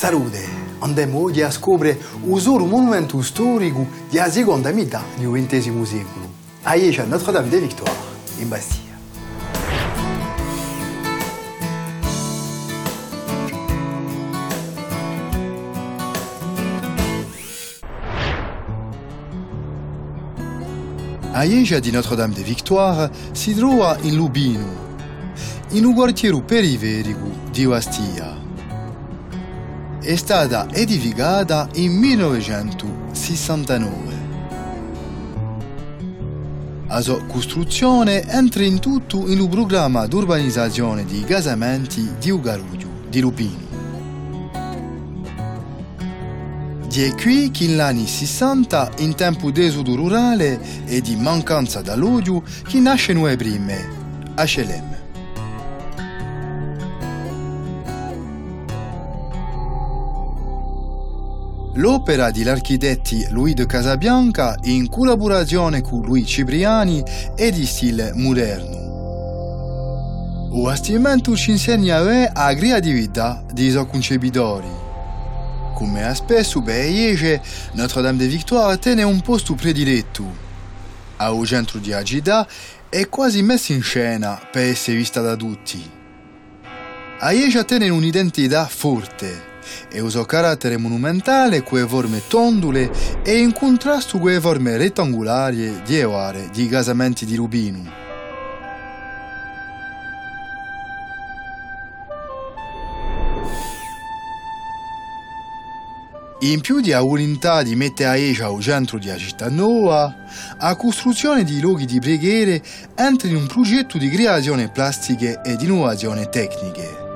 Salute, andiamo oggi a scoprire un solo monumento storico della seconda metà del XX secolo. Aiescia Notre-Dame de Victoire, in Bastia. La iglesia di Notre-Dame de Victoire si trova in Lubino, in un quartiere periferico di Bastia. È stata edificata in 1969. La sua costruzione entra in tutto in un programma di urbanizzazione di casamenti di Ugaruglio, di Lubino. Di qui che negli anni 60, in tempo di esodo rurale e di mancanza d'alloggio, che nascono le prime, HLM. L'opera degli architetti Louis de Casabianca, in collaborazione con Louis Cipriani, è di stile moderno. Il bastimento ci insegna la creatività dei suoi concepitori. Come spesso per Iege, Notre-Dame de Victoire tiene un posto prediletto. Al centro di Agida è quasi messa in scena per essere vista da tutti. A Iege tiene un'identità forte e suo carattere monumentale con le forme tondule e in contrasto con le forme rettangolari di aree di casamenti di Rubino. In più di volontà di mettere a Ecia al centro di città nuova, la costruzione di luoghi di preghiere entra in un progetto di creazione plastiche di innovazione tecniche.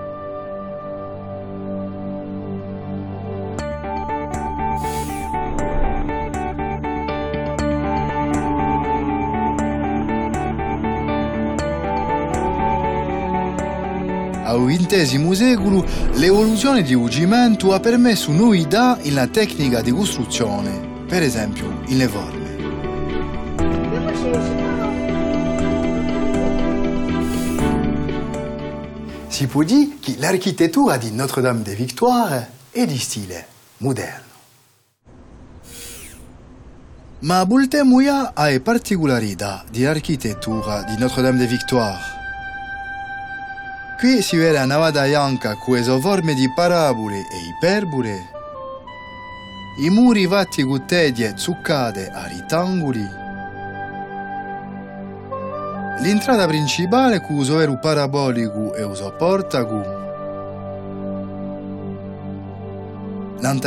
Al XX secolo l'evoluzione di Ugimento ha permesso novità nella tecnica di costruzione, per esempio in le forme. Si può dire che l'architettura di Notre-Dame de Victoire è di stile moderno. Ma ora alle particolarità dell'architettura di Notre-Dame de Victoire. Qui si vede a navata bianca con le sue forme di parabole e iperbole, i muri fatti con tedie zuccate a ritangoli, l'entrata principale con il suo vero parabolico e il suo portaco,